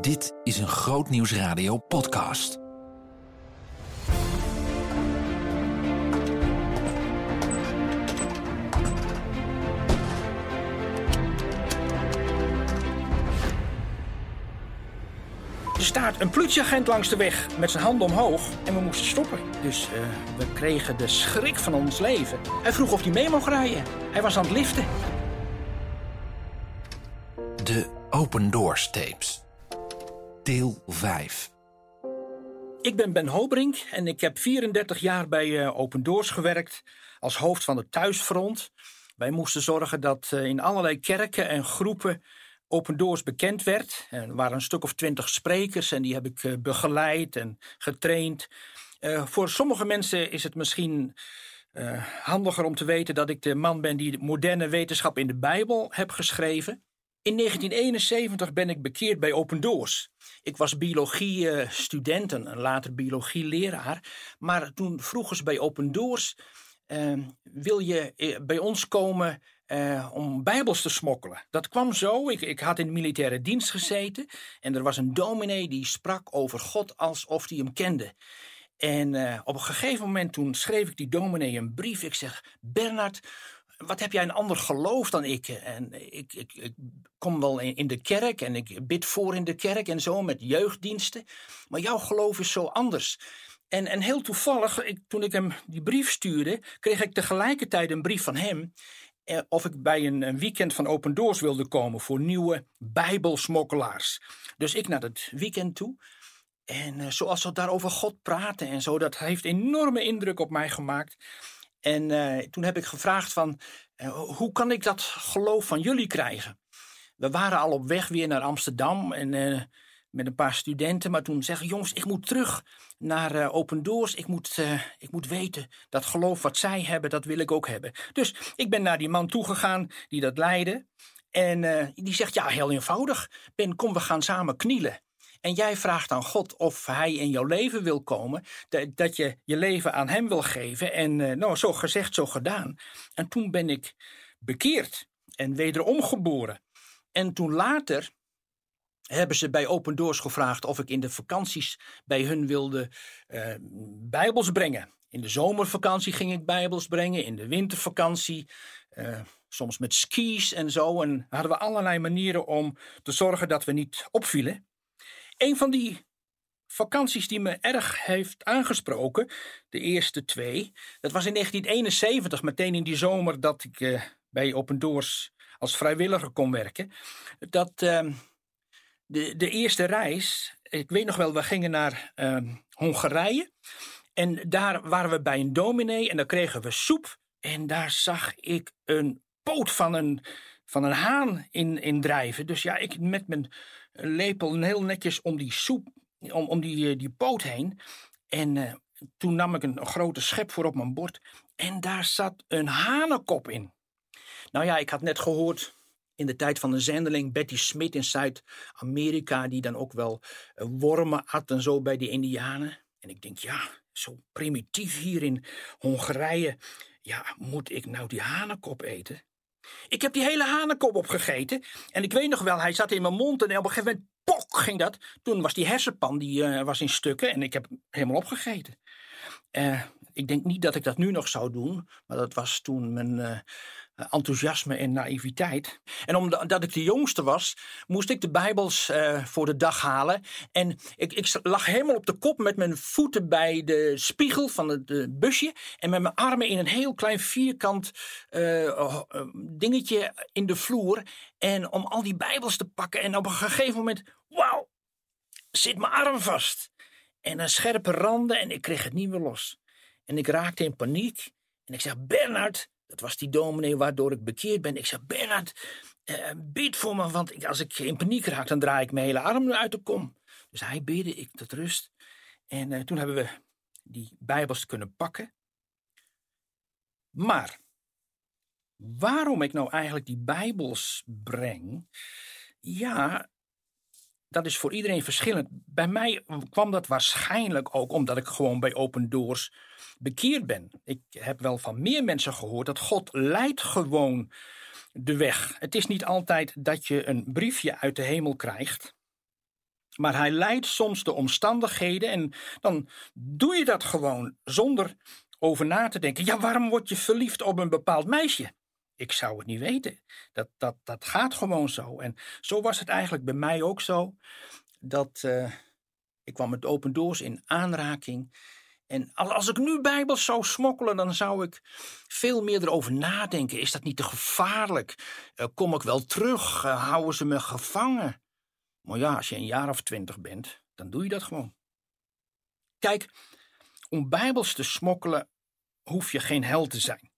Dit is een Groot Radio podcast. Er staat een politieagent langs de weg met zijn handen omhoog en we moesten stoppen. Dus eh, we kregen de schrik van ons leven. Hij vroeg of hij mee mocht rijden. Hij was aan het liften. De Open Doors Tapes. Deel 5. Ik ben Ben Hobrink en ik heb 34 jaar bij eh, Open Doors gewerkt als hoofd van het thuisfront. Wij moesten zorgen dat eh, in allerlei kerken en groepen Open Doors bekend werd. Er waren een stuk of twintig sprekers en die heb ik eh, begeleid en getraind. voor sommige mensen is het misschien handiger om te weten dat ik de man ben die de moderne wetenschap in de Bijbel heb geschreven. In 1971 ben ik bekeerd bij Open Doors. Ik was biologie-student en later biologie-leraar. Maar toen vroegen bij Open Doors: uh, Wil je eh, bij ons komen uh, om Bijbels te smokkelen? Dat kwam zo. Ik, ik, had in de militaire dienst gezeten. En er was een dominee die sprak over God alsof hij hem kende. En uh, op een gegeven moment toen schreef ik die dominee een brief. Ik zeg: Bernard wat heb jij een ander geloof dan ik? En ik, ik, ik kom wel in, de kerk en ik bid voor in de kerk en zo met jeugddiensten. Maar jouw geloof is zo anders. En, en heel toevallig, ik, toen ik hem die brief stuurde, kreeg ik tegelijkertijd een brief van hem. Eh, of ik bij een, weekend van Open Doors wilde komen voor nieuwe Bijbelsmokkelaars. Dus ik naar het weekend toe. En uh, zoals ze daarover God praten en zo, dat heeft enorme indruk op mij gemaakt. En uh, toen heb ik gevraagd van, uh, hoe kan ik dat geloof van jullie krijgen? We waren al op weg weer naar Amsterdam en uh, met een paar studenten. Maar toen zeggen jongens, ik moet terug naar Open Doors. Ik moet, ik moet weten, dat geloof wat zij hebben, dat wil ik ook hebben. Dus ik ben naar die man toegegaan die dat leidde. En die zegt, ja, heel eenvoudig. Ben, kom, we gaan samen knielen. En jij vraagt aan God of hij in jouw leven wil komen, dat je je leven aan hem wil geven. En uh, nou, zo gezegd, zo gedaan. En toen ben ik bekeerd en wederom geboren. En toen later hebben ze bij Open Doors gevraagd of ik in de vakanties bij hun wilde uh, bijbels brengen. In de zomervakantie ging ik bijbels brengen, in de wintervakantie, uh, soms met skis en zo. En hadden we allerlei manieren om te zorgen dat we niet opvielen. Een van die vakanties die me erg heeft aangesproken, de eerste twee, dat was in 1971, meteen in die zomer dat ik uh, bij Open Doors als vrijwilliger kon werken. Dat uh, de, de eerste reis, ik weet nog wel, we gingen naar uh, Hongarije. En daar waren we bij een dominee en daar kregen we soep. En daar zag ik een poot van een, van een haan in, in drijven. Dus ja, ik met mijn lepel heel netjes om die soep, om, om die, eh, die poot heen. En uh, toen nam ik een, grote schep voor op mijn bord. En daar zat een hanenkop in. Nou ja, ik had net gehoord in de tijd van de zendeling Betty Smith in Zuid-Amerika, die dan ook wel uh, wormen at en zo bij die Indianen. En ik denk, ja, zo primitief hier in Hongarije. Ja, moet ik nou die hanenkop eten? Ik heb die hele hanenkop opgegeten. En ik weet nog wel, hij zat in mijn mond en op een gegeven moment, pok, ging dat. Toen was die hersenpan, die uh, was in stukken en ik heb helemaal opgegeten. Uh, ik denk niet dat ik dat nu nog zou doen, maar dat was toen mijn, eh, enthousiasme en naïviteit. En omdat ik de jongste was, moest ik de Bijbels uh, voor de dag halen. En ik, ik, lag helemaal op de kop met mijn voeten bij de spiegel van het uh, busje. En met mijn armen in een heel klein vierkant dingetje in de vloer. En om al die Bijbels te pakken. En op een gegeven moment, wauw, zit mijn arm vast. En een scherpe randen en ik kreeg het niet meer los. En ik raakte in paniek. En ik zeg, Bernard, dat was die dominee waardoor ik bekeerd ben. Ik zei, Bernard, uh, bid voor me, want als ik in paniek raak, dan draai ik mijn hele arm uit de kom. Dus hij bidde, ik tot rust. En uh, toen hebben we die bijbels kunnen pakken. Maar, waarom ik nou eigenlijk die bijbels breng? Ja, dat is voor iedereen verschillend. Bij mij kwam dat waarschijnlijk ook omdat ik gewoon bij Open Doors bekeerd ben. Ik heb wel van meer mensen gehoord dat God leidt gewoon de weg. Het is niet altijd dat je een briefje uit de hemel krijgt. Maar hij leidt soms de omstandigheden en dan doe je dat gewoon zonder over na te denken. Ja, waarom word je verliefd op een bepaald meisje? Ik zou het niet weten. Dat, dat, dat gaat gewoon zo. En zo was het eigenlijk bij mij ook zo. Dat uh, ik kwam met open doors in aanraking en als ik nu Bijbels zou smokkelen, dan zou ik veel meer erover nadenken. Is dat niet te gevaarlijk? Uh, kom ik wel terug? Uh, houden ze me gevangen? Maar ja, als je een jaar of twintig bent, dan doe je dat gewoon. Kijk, om Bijbels te smokkelen hoef je geen held te zijn.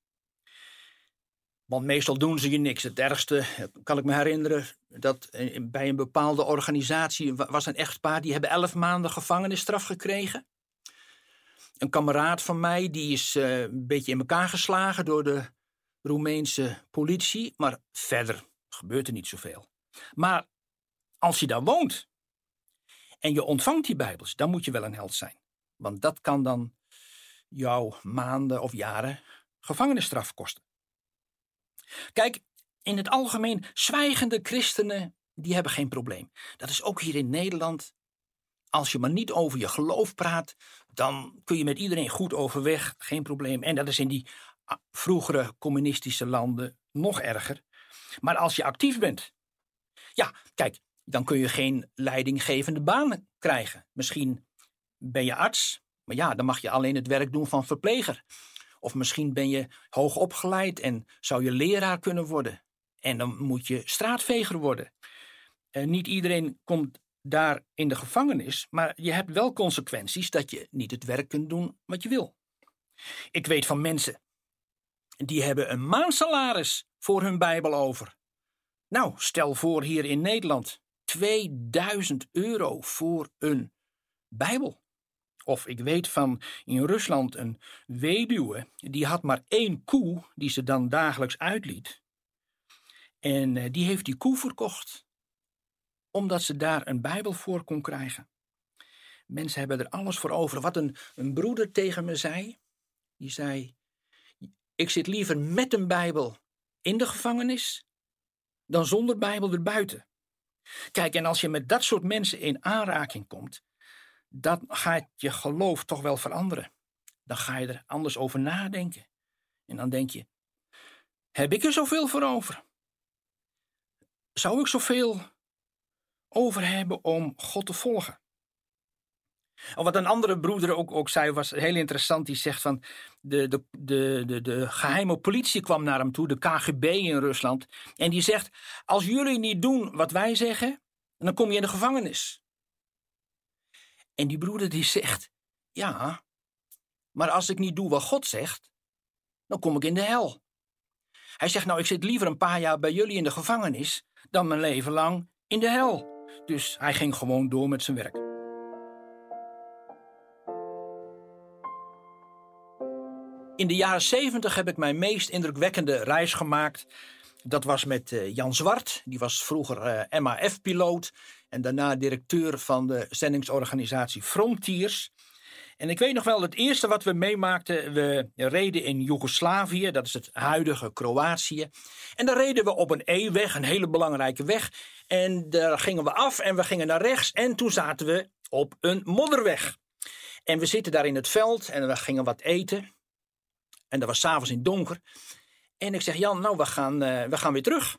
Want meestal doen ze je niks. Het ergste, kan ik me herinneren, dat bij een bepaalde organisatie was een echtpaar die hebben elf maanden gevangenisstraf gekregen een kameraad van mij die is uh, een beetje in elkaar geslagen door de Roemeense politie. Maar verder gebeurt er niet zoveel. Maar als je daar woont en je ontvangt die Bijbels, dan moet je wel een held zijn. Want dat kan dan jou maanden of jaren gevangenisstraf kosten. Kijk, in het algemeen, zwijgende christenen, die hebben geen probleem. Dat is ook hier in Nederland als je maar niet over je geloof praat, dan kun je met iedereen goed overweg, geen probleem. En dat is in die ah, vroegere communistische landen nog erger. Maar als je actief bent, ja, kijk, dan kun je geen leidinggevende baan krijgen. Misschien ben je arts, maar ja, dan mag je alleen het werk doen van verpleger. Of misschien ben je hoog opgeleid en zou je leraar kunnen worden. En dan moet je straatveger worden. En niet iedereen komt daar in de gevangenis, maar je hebt wel consequenties dat je niet het werk kunt doen wat je wil. Ik weet van mensen die hebben een maandsalaris voor hun Bijbel over. Nou, stel voor hier in Nederland 2000 euro voor een Bijbel. Of ik weet van in Rusland een weduwe, die had maar één koe die ze dan dagelijks uitliet. En eh, die heeft die koe verkocht omdat ze daar een Bijbel voor kon krijgen. Mensen hebben er alles voor over. Wat een, een broeder tegen me zei, die zei: Ik zit liever met een Bijbel in de gevangenis dan zonder Bijbel erbuiten. Kijk, en als je met dat soort mensen in aanraking komt, dan gaat je geloof toch wel veranderen. Dan ga je er anders over nadenken. En dan denk je: Heb ik er zoveel voor over? Zou ik zoveel over hebben om God te volgen. Of wat een andere broeder ook, ook zei, was heel interessant. Die zegt van de, de, de, de, de geheime politie kwam naar hem toe, de KGB in Rusland. En die zegt: Als jullie niet doen wat wij zeggen, dan kom je in de gevangenis. En die broeder die zegt: Ja, maar als ik niet doe wat God zegt, dan kom ik in de hel. Hij zegt: Nou, ik zit liever een paar jaar bij jullie in de gevangenis dan mijn leven lang in de hel. Dus hij ging gewoon door met zijn werk. In de jaren 70 heb ik mijn meest indrukwekkende reis gemaakt. Dat was met eh, Jan Zwart. Die was vroeger uh, MAF-piloot en daarna directeur van de zendingsorganisatie Frontiers. En ik weet nog wel, het eerste wat we meemaakten, we reden in Joegoslavië, dat is het huidige Kroatië. En daar reden we op een E-weg, een hele belangrijke weg. En daar gingen we af en we gingen naar rechts en toen zaten we op een modderweg. En we zitten daar in het veld en we gingen wat eten. En dat was s'avonds in donker. En ik zeg, Jan, nou, we gaan, uh, we gaan weer terug.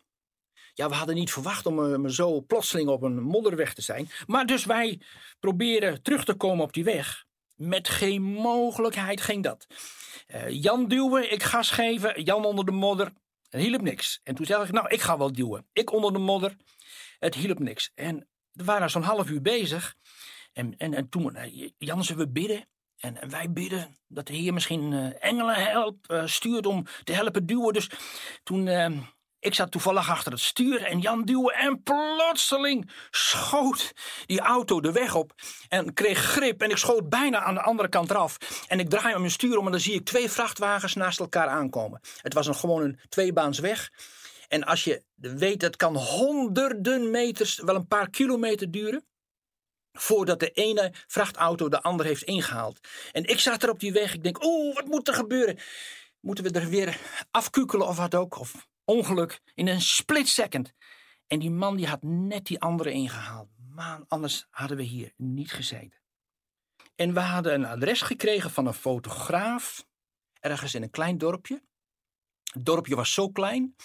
Ja, we hadden niet verwacht om uh, zo plotseling op een modderweg te zijn. Maar dus wij proberen terug te komen op die weg. Met geen mogelijkheid ging dat. Uh, Jan duwen, ik gas geven, Jan onder de modder. Het hielp niks. En toen zei ik, nou, ik ga wel duwen. Ik onder de modder. Het hielp niks. En we waren zo'n half uur bezig. En, en, en toen, uh, Jan, zullen we bidden? En, en, wij bidden dat de Heer misschien uh, engelen helpt, stuurt om te helpen duwen. Dus toen ik zat toevallig achter het stuur en Jan duwen en plotseling schoot die auto de weg op en kreeg grip en ik schoot bijna aan de andere kant eraf. En ik draai om mijn stuur om en dan zie ik twee vrachtwagens naast elkaar aankomen. Het was een, gewoon een tweebaans weg. En als je weet, dat kan honderden meters, wel een paar kilometer duren voordat de ene vrachtauto de andere heeft ingehaald. En ik zat er op die weg. Ik denk, oeh, wat moet er gebeuren? Moeten we er weer afkukelen of wat ook? Of ongeluk in een split second. En die man die had net die andere ingehaald. man, anders hadden we hier niet gezeten. En we hadden een adres gekregen van een fotograaf, ergens in een klein dorpje. Het dorpje was zo klein,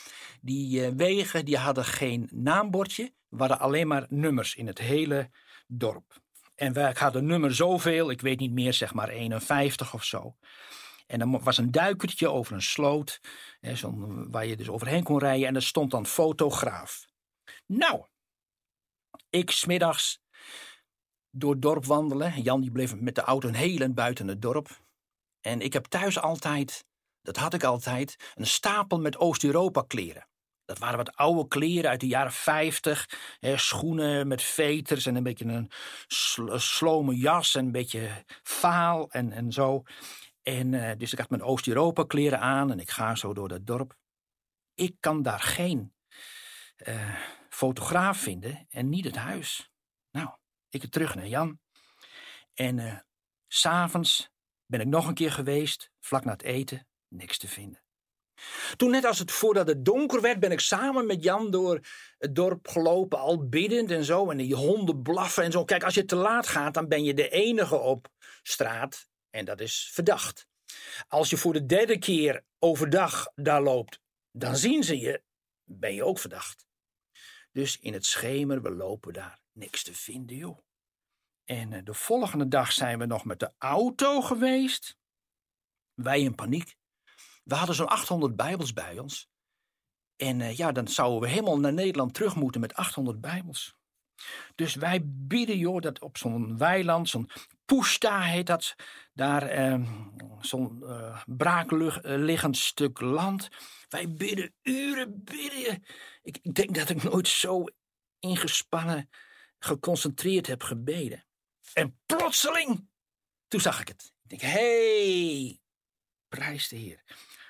die eh, wegen die hadden geen naambordje, waren alleen maar nummers in het hele dorp. En wij hadden nummer zoveel, ik weet niet meer, zeg maar 51 of zo. En dan was een duikertje over een sloot, hè, waar je dus overheen kon rijden. En er stond dan fotograaf. Nou, ik smiddags door het dorp wandelen. Jan die bleef met de auto een heel buiten het dorp. En ik heb thuis altijd, dat had ik altijd, een stapel met Oost-Europa kleren. Dat waren wat oude kleren uit de jaren 50. Hè, schoenen met veters en een beetje een slome jas en een beetje vaal en, en zo. En uh, dus ik had mijn Oost-Europa kleren aan en ik ga zo door dat dorp. Ik kan daar geen uh, fotograaf vinden en niet het huis. Nou, ik terug naar Jan. En uh, s'avonds ben ik nog een keer geweest, vlak na het eten, niks te vinden. Toen net als het voordat het donker werd, ben ik samen met Jan door het dorp gelopen, al biddend en zo. En die honden blaffen en zo. Kijk, als je te laat gaat, dan ben je de enige op straat. En dat is verdacht. Als je voor de derde keer overdag daar loopt, dan zien ze je, ben je ook verdacht. Dus in het schemer, we lopen daar niks te vinden, joh. En eh, de volgende dag zijn we nog met de auto geweest. Wij in paniek. We hadden zo'n 800 Bijbels bij ons. En uh, ja, dan zouden we helemaal naar Nederland terug moeten met 800 Bijbels. Dus wij bieden, joh, dat op zo'n weiland, zo'n Pushta heet dat, daar uh, zo'n uh, braakliggend stuk land. Wij bidden uren, bidden. Ik, ik denk dat ik nooit zo ingespannen, geconcentreerd heb gebeden. En plotseling, toen zag ik het. Ik denk, hey, prijs de Heer.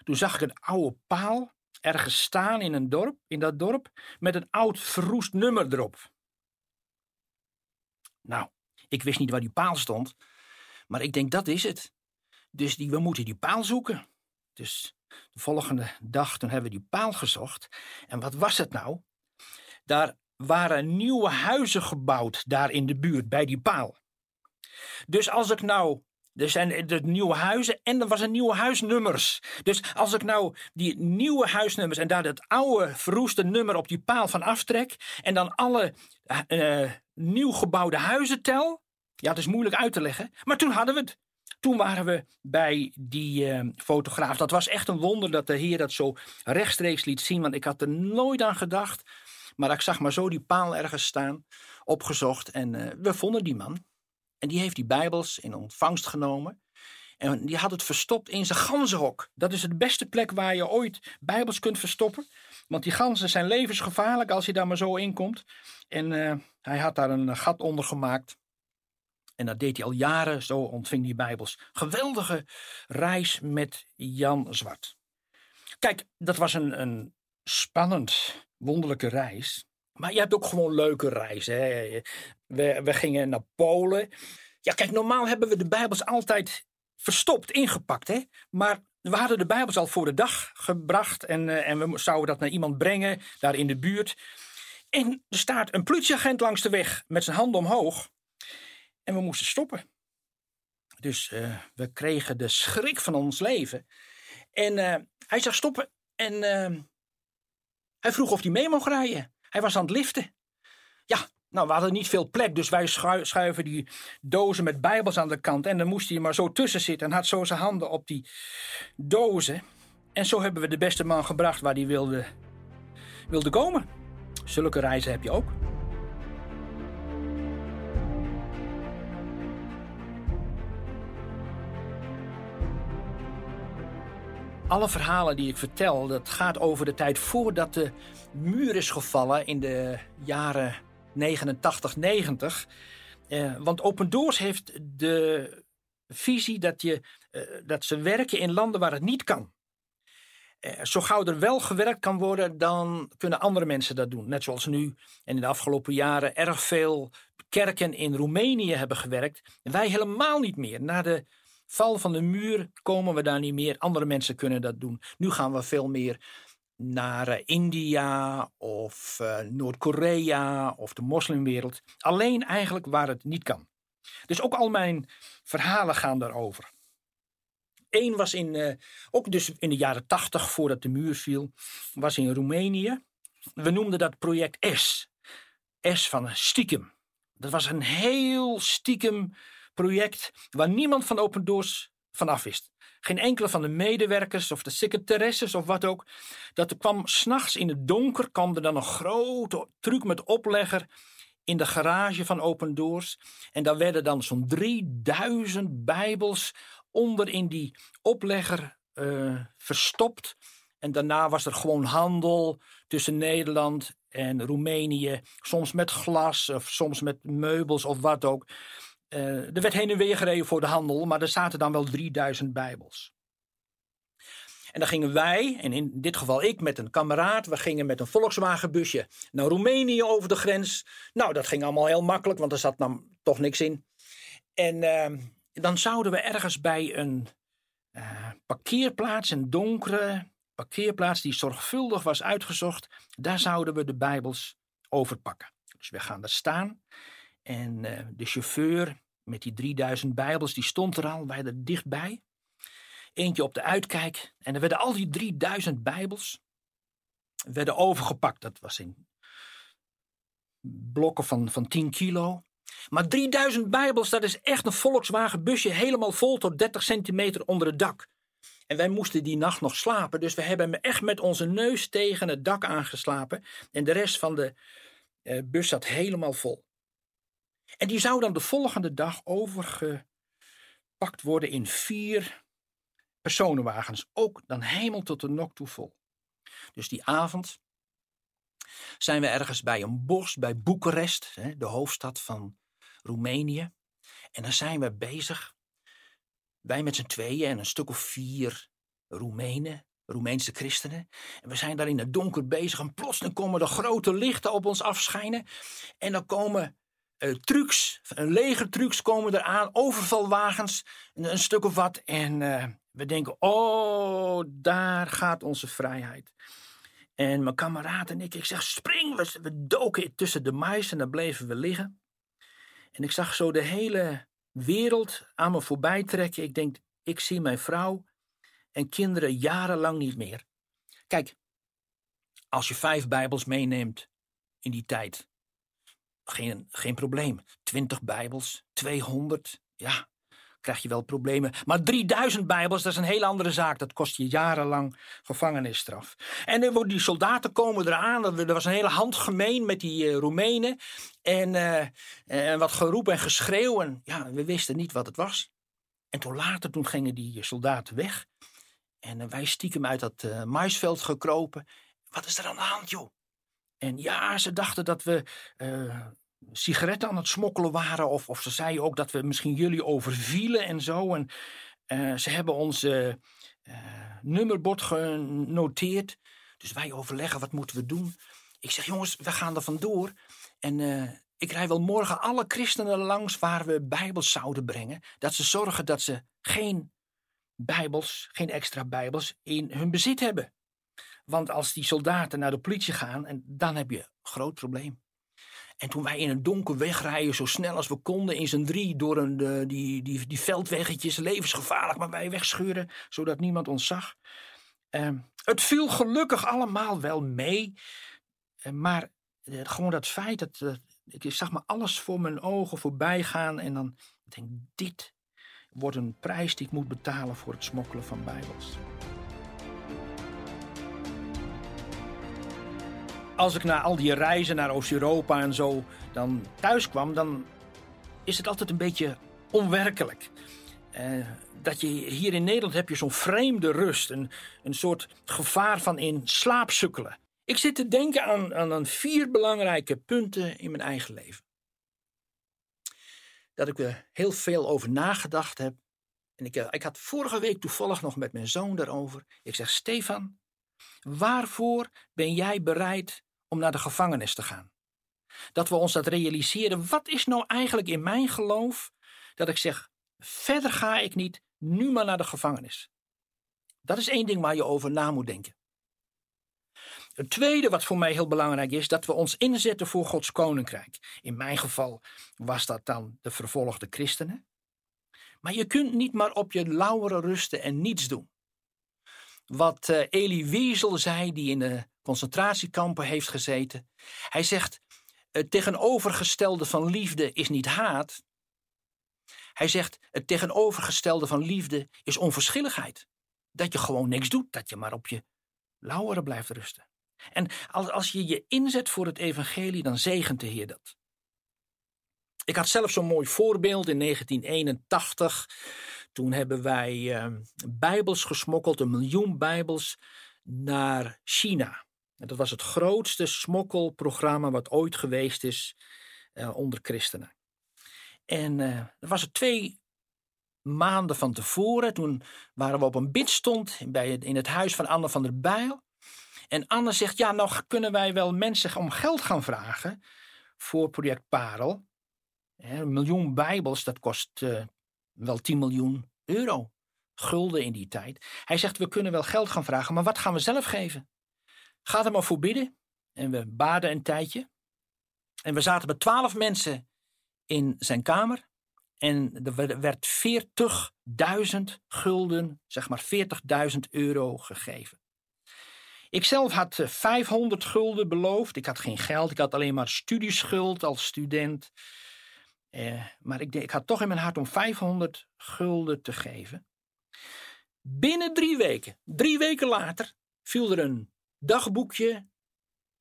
Toen zag ik een oude paal ergens staan in een dorp, in dat dorp, met een oud verroest nummer erop. Nou, ik wist niet waar die paal stond, maar ik denk dat is het. Dus die, we moeten die paal zoeken. Dus de volgende dag toen hebben we die paal gezocht. En wat was het nou? Daar waren nieuwe huizen gebouwd daar in de buurt bij die paal. Dus als ik nou er zijn de nieuwe huizen en er was een nieuwe huisnummers. Dus als ik nou die nieuwe huisnummers en daar het oude verroeste nummer op die paal van aftrek. En dan alle uh, nieuw gebouwde huizen tel. Ja, het is moeilijk uit te leggen. Maar toen hadden we het. Toen waren we bij die uh, fotograaf. Dat was echt een wonder dat de heer dat zo rechtstreeks liet zien. Want ik had er nooit aan gedacht. Maar ik zag maar zo die paal ergens staan. Opgezocht. En uh, we vonden die man. En die heeft die Bijbels in ontvangst genomen. En die had het verstopt in zijn ganzenhok. Dat is de beste plek waar je ooit Bijbels kunt verstoppen. Want die ganzen zijn levensgevaarlijk als je daar maar zo in komt. En uh, hij had daar een gat onder gemaakt. En dat deed hij al jaren, zo ontving hij Bijbels. Geweldige reis met Jan Zwart. Kijk, dat was een, een spannend, wonderlijke reis. Maar je hebt ook gewoon leuke reizen. Hè? We, we gingen naar Polen. Ja, kijk, normaal hebben we de Bijbels altijd verstopt, ingepakt. Hè? Maar we hadden de Bijbels al voor de dag gebracht. En, uh, en we zouden dat naar iemand brengen, daar in de buurt. En er staat een politieagent langs de weg met zijn handen omhoog. En we moesten stoppen. Dus uh, we kregen de schrik van ons leven. En uh, hij zag stoppen en hij vroeg of hij mee mocht rijden. Hij was aan het liften. Ja, nou, we hadden niet veel plek, dus wij schuiven die dozen met bijbels aan de kant. En dan moest hij maar zo tussen zitten en had zo zijn handen op die dozen. En zo hebben we de beste man gebracht waar hij wilde, wilde komen. Zulke reizen heb je ook. Alle verhalen die ik vertel, dat gaat over de tijd voordat de muur is gevallen in de jaren 89, 90. Uh, want Open Doors heeft de visie dat, je, uh, dat ze werken in landen waar het niet kan. Uh, zo gauw er wel gewerkt kan worden, dan kunnen andere mensen dat doen. Net zoals nu en in de afgelopen jaren erg veel kerken in Roemenië hebben gewerkt. Wij helemaal niet meer. Na de val van de muur komen we daar niet meer. Andere mensen kunnen dat doen. Nu gaan we veel meer naar eh, India of uh, Noord-Korea of de moslimwereld. Alleen eigenlijk waar het niet kan. Dus ook al mijn verhalen gaan daarover. Eén was in, uh, ook dus in de jaren tachtig, voordat de muur viel, was in Roemenië. We noemden dat project S. S van stiekem. Dat was een heel stiekem project waar niemand van Open Doors vanaf wist. Geen enkele van de medewerkers of de secretaresses of wat ook. Dat er kwam s'nachts in het donker, kwam er dan een grote truc met oplegger in de garage van Open Doors. En daar werden dan zo'n 3000 Bijbels onder in die oplegger uh, verstopt. En daarna was er gewoon handel tussen Nederland en Roemenië. Soms met glas of soms met meubels of wat ook. Uh, er werd heen en weer gereden voor de handel, maar er zaten dan wel 3000 Bijbels. En dan gingen wij, en in dit geval ik met een kameraad, we gingen met een Volkswagenbusje naar Roemenië over de grens. Nou, dat ging allemaal heel makkelijk, want er zat dan toch niks in. En uh, dan zouden we ergens bij een uh, parkeerplaats, een donkere parkeerplaats die zorgvuldig was uitgezocht, daar zouden we de Bijbels overpakken. Dus we gaan daar staan en uh, de chauffeur met die 3000 Bijbels, die stond er al, wij er dichtbij. Eentje op de uitkijk. En er werden al die 3000 Bijbels werden overgepakt. Dat was in blokken van, van 10 kilo. Maar 3000 Bijbels, dat is echt een Volkswagen busje helemaal vol tot 30 centimeter onder het dak. En wij moesten die nacht nog slapen. Dus we hebben echt met onze neus tegen het dak aangeslapen. En de rest van de uh, bus zat helemaal vol. En die zou dan de volgende dag overgepakt worden in vier personenwagens. Ook dan hemel tot de nok toe vol. Dus die avond zijn we ergens bij een bos, bij Boekarest, de hoofdstad van Roemenië. En dan zijn we bezig, wij met z'n tweeën en een stuk of vier Roemenen, Roemeense christenen. En we zijn daar in het donker bezig en plotseling komen er grote lichten op ons afschijnen. En dan komen uh, trucks, legertrucs komen eraan, overvalwagens, een, stuk of wat. En uh, we denken, oh, daar gaat onze vrijheid. En mijn kameraad en ik, ik zeg, spring! We, we doken tussen de mais en daar bleven we liggen. En ik zag zo de hele wereld aan me voorbij trekken. Ik denk, ik zie mijn vrouw en kinderen jarenlang niet meer. Kijk, als je vijf Bijbels meeneemt in die tijd, geen, geen probleem. 20 Bijbels, 200, ja, krijg je wel problemen. Maar 3000 Bijbels, dat is een hele andere zaak. Dat kost je jarenlang gevangenisstraf. En die soldaten komen eraan. Er was een hele handgemeen met die uh, Roemenen. En, uh, en wat geroep en geschreeuw. En ja, we wisten niet wat het was. En toen later, toen gingen die soldaten weg. En wij stiekem uit dat maisveld gekropen. Wat is er aan de hand, joh? En ja, ze dachten dat we uh, sigaretten aan het smokkelen waren. Of, of ze zeiden ook dat we misschien jullie overvielen en zo. En uh, ze hebben ons uh, nummerbord genoteerd. Dus wij overleggen, wat moeten we doen? Ik zeg, jongens, we gaan er vandoor. En ik rij wel morgen alle christenen langs waar we bijbels zouden brengen. Dat ze zorgen dat ze geen bijbels, geen extra bijbels in hun bezit hebben. Want als die soldaten naar de politie gaan, en dan heb je een groot probleem. En toen wij in een donker wegrijden, zo snel als we konden, in z'n drie door een, de, die, die, die veldweggetjes, levensgevaarlijk, maar wij wegscheuren, zodat niemand ons zag. Uh, het viel gelukkig allemaal wel mee. Uh, maar uh, gewoon dat feit dat ik zag maar alles voor mijn ogen voorbij gaan. En dan denk ik, dit wordt een prijs die ik moet betalen voor het smokkelen van Bijbels. Als ik na al die reizen naar Oost-Europa en zo dan thuis kwam, dan is het altijd een beetje onwerkelijk. Uh, dat je hier in Nederland heb je zo'n vreemde rust, een, een soort gevaar van in slaap sukkelen. Ik zit te denken aan, aan, aan vier belangrijke punten in mijn eigen leven. Dat ik er heel veel over nagedacht heb. En ik, ik had vorige week toevallig nog met mijn zoon daarover. Ik zeg, Stefan, waarvoor ben jij bereid om naar de gevangenis te gaan. Dat we ons dat realiseren. Wat is nou eigenlijk in mijn geloof dat ik zeg: verder ga ik niet, nu maar naar de gevangenis. Dat is één ding waar je over na moet denken. Het tweede wat voor mij heel belangrijk is, dat we ons inzetten voor Gods koninkrijk. In mijn geval was dat dan de vervolgde christenen. Maar je kunt niet maar op je lauweren rusten en niets doen. Wat uh, Elie Wiesel zei, die in de concentratiekampen heeft gezeten. Hij zegt, het tegenovergestelde van liefde is niet haat. Hij zegt, het tegenovergestelde van liefde is onverschilligheid. Dat je gewoon niks doet, dat je maar op je lauweren blijft rusten. En als, als je je inzet voor het evangelie, dan zegent de Heer dat. Ik had zelf zo'n mooi voorbeeld in 1981. Toen hebben wij uh, bijbels gesmokkeld, een miljoen bijbels, naar China. En dat was het grootste smokkelprogramma wat ooit geweest is uh, onder christenen. En uh, dat was het twee maanden van tevoren. Toen waren we op een bidstond bij in het huis van Anne van der Bijl. En Anne zegt, ja, nog kunnen wij wel mensen om geld gaan vragen voor project Parel. Een miljoen bijbels, dat kost uh, wel 10 miljoen euro. Gulden in die tijd. Hij zegt, we kunnen wel geld gaan vragen, maar wat gaan we zelf geven? Ga er maar voor bidden. En we baden een tijdje. En we zaten met twaalf mensen in zijn kamer. En er werd 40.000 gulden, zeg maar 40.000 euro gegeven. Ik zelf had 500 gulden beloofd. Ik had geen geld, ik had alleen maar studieschuld als student. Eh, maar ik, ik had toch in mijn hart om 500 gulden te geven. Binnen drie weken, drie weken later, viel er een dagboekje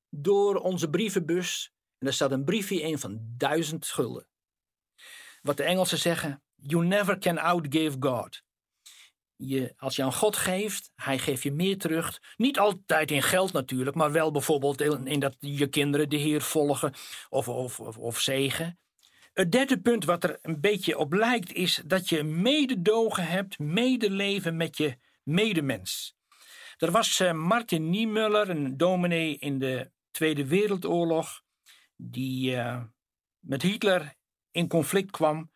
door onze brievenbus. En daar staat een briefje in van duizend gulden. Wat de Engelsen zeggen: You never can outgive God. Je, als je aan God geeft, hij geeft je meer terug. Niet altijd in geld natuurlijk, maar wel bijvoorbeeld in, dat je kinderen de Heer volgen of, of, of zegen. Het derde punt wat er een beetje op lijkt is dat je mededogen hebt, medeleven met je medemens. Er was uh, Martin Niemöller, een dominee in de Tweede Wereldoorlog, die uh, met Hitler in conflict kwam.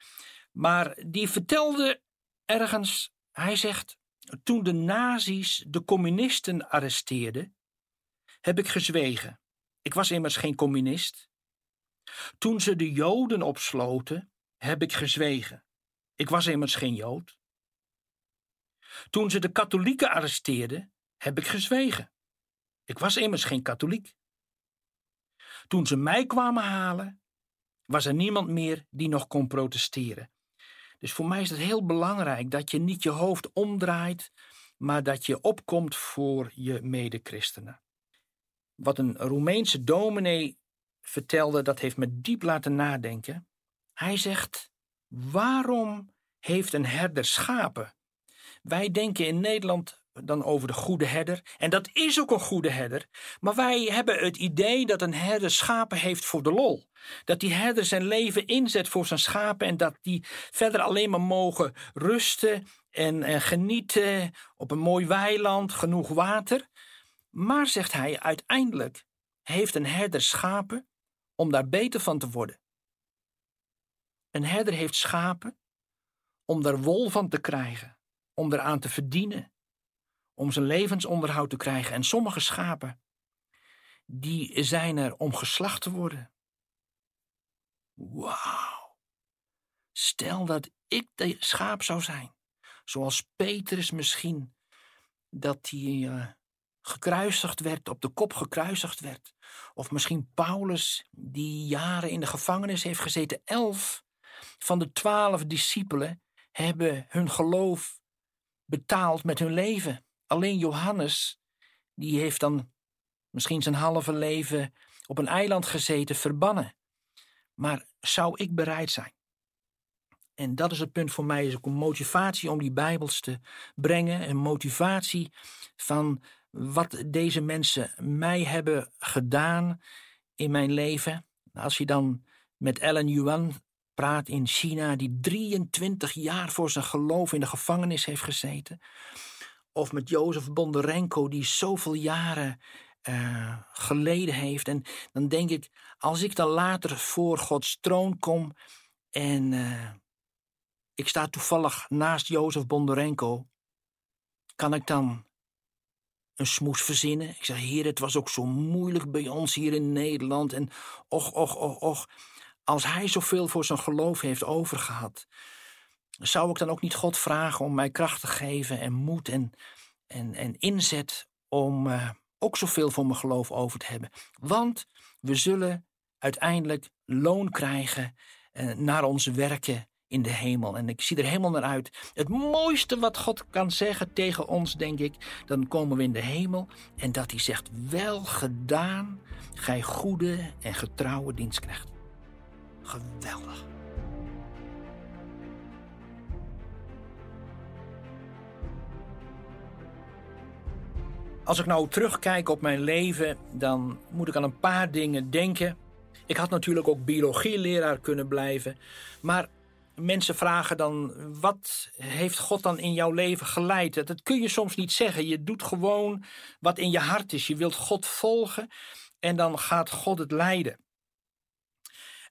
Maar die vertelde ergens, hij zegt, toen de nazi's de communisten arresteerden, heb ik gezwegen. Ik was immers geen communist. Toen ze de Joden opsloten, heb ik gezwegen. Ik was immers geen Jood. Toen ze de katholieken arresteerden, heb ik gezwegen. Ik was immers geen katholiek. Toen ze mij kwamen halen, was er niemand meer die nog kon protesteren. Dus voor mij is het heel belangrijk dat je niet je hoofd omdraait, maar dat je opkomt voor je medechristenen. Wat een Roemeense dominee vertelde, dat heeft me diep laten nadenken. Hij zegt: Waarom heeft een herder schapen? Wij denken in Nederland dan over de goede herder. En dat is ook een goede herder. Maar wij hebben het idee dat een herder schapen heeft voor de lol. Dat die herder zijn leven inzet voor zijn schapen en dat die verder alleen maar mogen rusten en, en genieten op een mooi weiland, genoeg water. Maar, zegt hij, uiteindelijk heeft een herder schapen om daar beter van te worden. Een herder heeft schapen om daar wol van te krijgen, om eraan te verdienen, om zijn levensonderhoud te krijgen. En sommige schapen, die zijn er om geslacht te worden. Wauw. Stel dat ik de schaap zou zijn, zoals Petrus misschien, dat hij uh, gekruisigd werd, op de kop gekruisigd werd. Of misschien Paulus, die jaren in de gevangenis heeft gezeten. Elf van de twaalf discipelen hebben hun geloof betaald met hun leven. Alleen Johannes, die heeft dan misschien zijn halve leven op een eiland gezeten, verbannen. Maar zou ik bereid zijn? En dat is het punt voor mij, is ook een motivatie om die Bijbels te brengen. Een motivatie van wat deze mensen mij hebben gedaan in mijn leven. Als je dan met Ellen Yuan praat in China, die 23 jaar voor zijn geloof in de gevangenis heeft gezeten. Of met Jozef Bondarenko, die zoveel jaren uh, geleden heeft. En dan denk ik, als ik dan later voor Gods troon kom en uh, ik sta toevallig naast Jozef Bondarenko, kan ik dan een smoes verzinnen. Ik zeg, heer, het was ook zo moeilijk bij ons hier in Nederland. En och, och, och, och. Als hij zoveel voor zijn geloof heeft overgehad, zou ik dan ook niet God vragen om mij kracht te geven en moed en, en, en inzet om uh, ook zoveel voor mijn geloof over te hebben? Want we zullen uiteindelijk loon krijgen uh, naar onze werken in de hemel. En ik zie er helemaal naar uit. Het mooiste wat God kan zeggen tegen ons, denk ik, dan komen we in de hemel en dat hij zegt: Wel gedaan, gij goede en getrouwe dienstknecht. Geweldig. Als ik nou terugkijk op mijn leven, dan moet ik aan een paar dingen denken. Ik had natuurlijk ook biologieleraar kunnen blijven. Maar mensen vragen dan: wat heeft God dan in jouw leven geleid? Dat kun je soms niet zeggen. Je doet gewoon wat in je hart is. Je wilt God volgen en dan gaat God het leiden.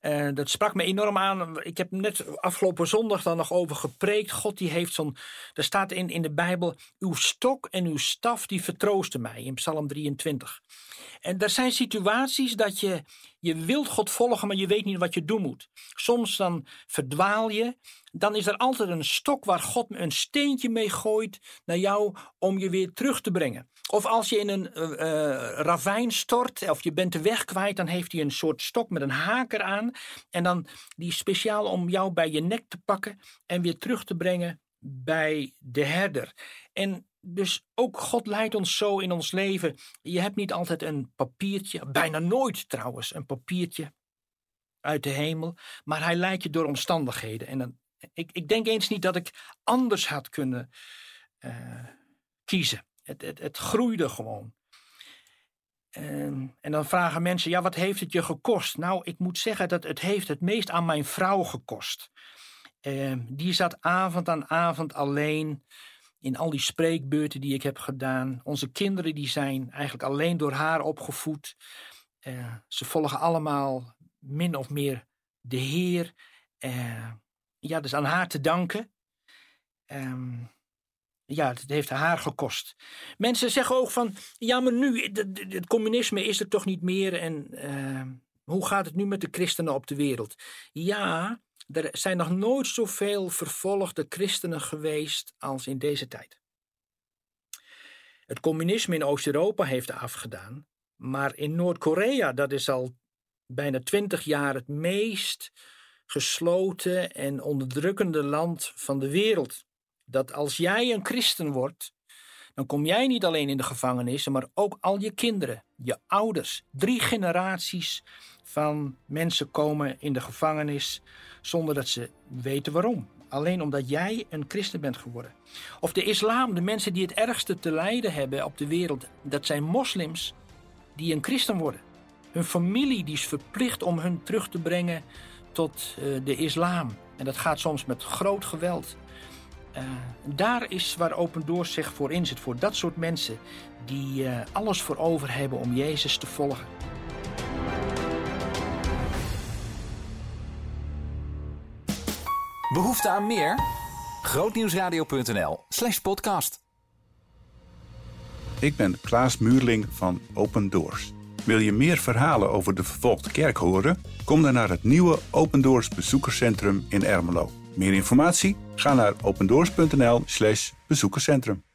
Uh, dat sprak me enorm aan. Ik heb net afgelopen zondag dan nog over gepreekt. God die heeft zo'n. Er staat in, in de Bijbel. Uw stok en uw staf die vertroosten mij. In Psalm 23. En er zijn situaties dat je. Je wilt God volgen, maar je weet niet wat je doen moet. Soms dan verdwaal je. Dan is er altijd een stok waar God een steentje mee gooit naar jou om je weer terug te brengen. Of als je in een uh, ravijn stort of je bent de weg kwijt, dan heeft hij een soort stok met een haker aan. En dan die speciaal om jou bij je nek te pakken en weer terug te brengen bij de herder. En dus ook God leidt ons zo in ons leven. Je hebt niet altijd een papiertje, bijna nooit trouwens, een papiertje uit de hemel, maar hij leidt je door omstandigheden. En dan, ik, ik denk eens niet dat ik anders had kunnen uh, kiezen. Het, het, het groeide gewoon. En, en, dan vragen mensen, ja, wat heeft het je gekost? Nou, ik moet zeggen dat het heeft het meest aan mijn vrouw gekost. Uh, die zat avond aan avond alleen in al die spreekbeurten die ik heb gedaan. Onze kinderen die zijn eigenlijk alleen door haar opgevoed. Uh, ze volgen allemaal min of meer de Heer. Uh, ja, dus aan haar te danken. Um, ja, het heeft haar gekost. Mensen zeggen ook van, ja, maar nu, het communisme is er toch niet meer en uh, hoe gaat het nu met de christenen op de wereld? Ja, er zijn nog nooit zoveel vervolgde christenen geweest als in deze tijd. Het communisme in Oost-Europa heeft afgedaan, maar in Noord-Korea, dat is al bijna twintig jaar het meest gesloten en onderdrukkende land van de wereld dat als jij een christen wordt, dan kom jij niet alleen in de gevangenis, maar ook al je kinderen, je ouders. Drie generaties van mensen komen in de gevangenis zonder dat ze weten waarom. Alleen omdat jij een christen bent geworden. Of de islam, de mensen die het ergste te lijden hebben op de wereld, dat zijn moslims die een christen worden. Hun familie die is verplicht om hun terug te brengen tot uh, de islam. En dat gaat soms met groot geweld. Uh, daar is waar Open Doors zich voor inzet. Voor dat soort mensen die uh, alles voor over hebben om Jezus te volgen. Behoefte aan meer? Grootnieuwsradio.nl slash podcast. Ik ben Klaas Muurling van Open Doors. Wil je meer verhalen over de vervolgde kerk horen? Kom dan naar het nieuwe Open Doors bezoekerscentrum in Ermelo. Meer informatie? Ga naar opendoors.nl/bezoekerscentrum.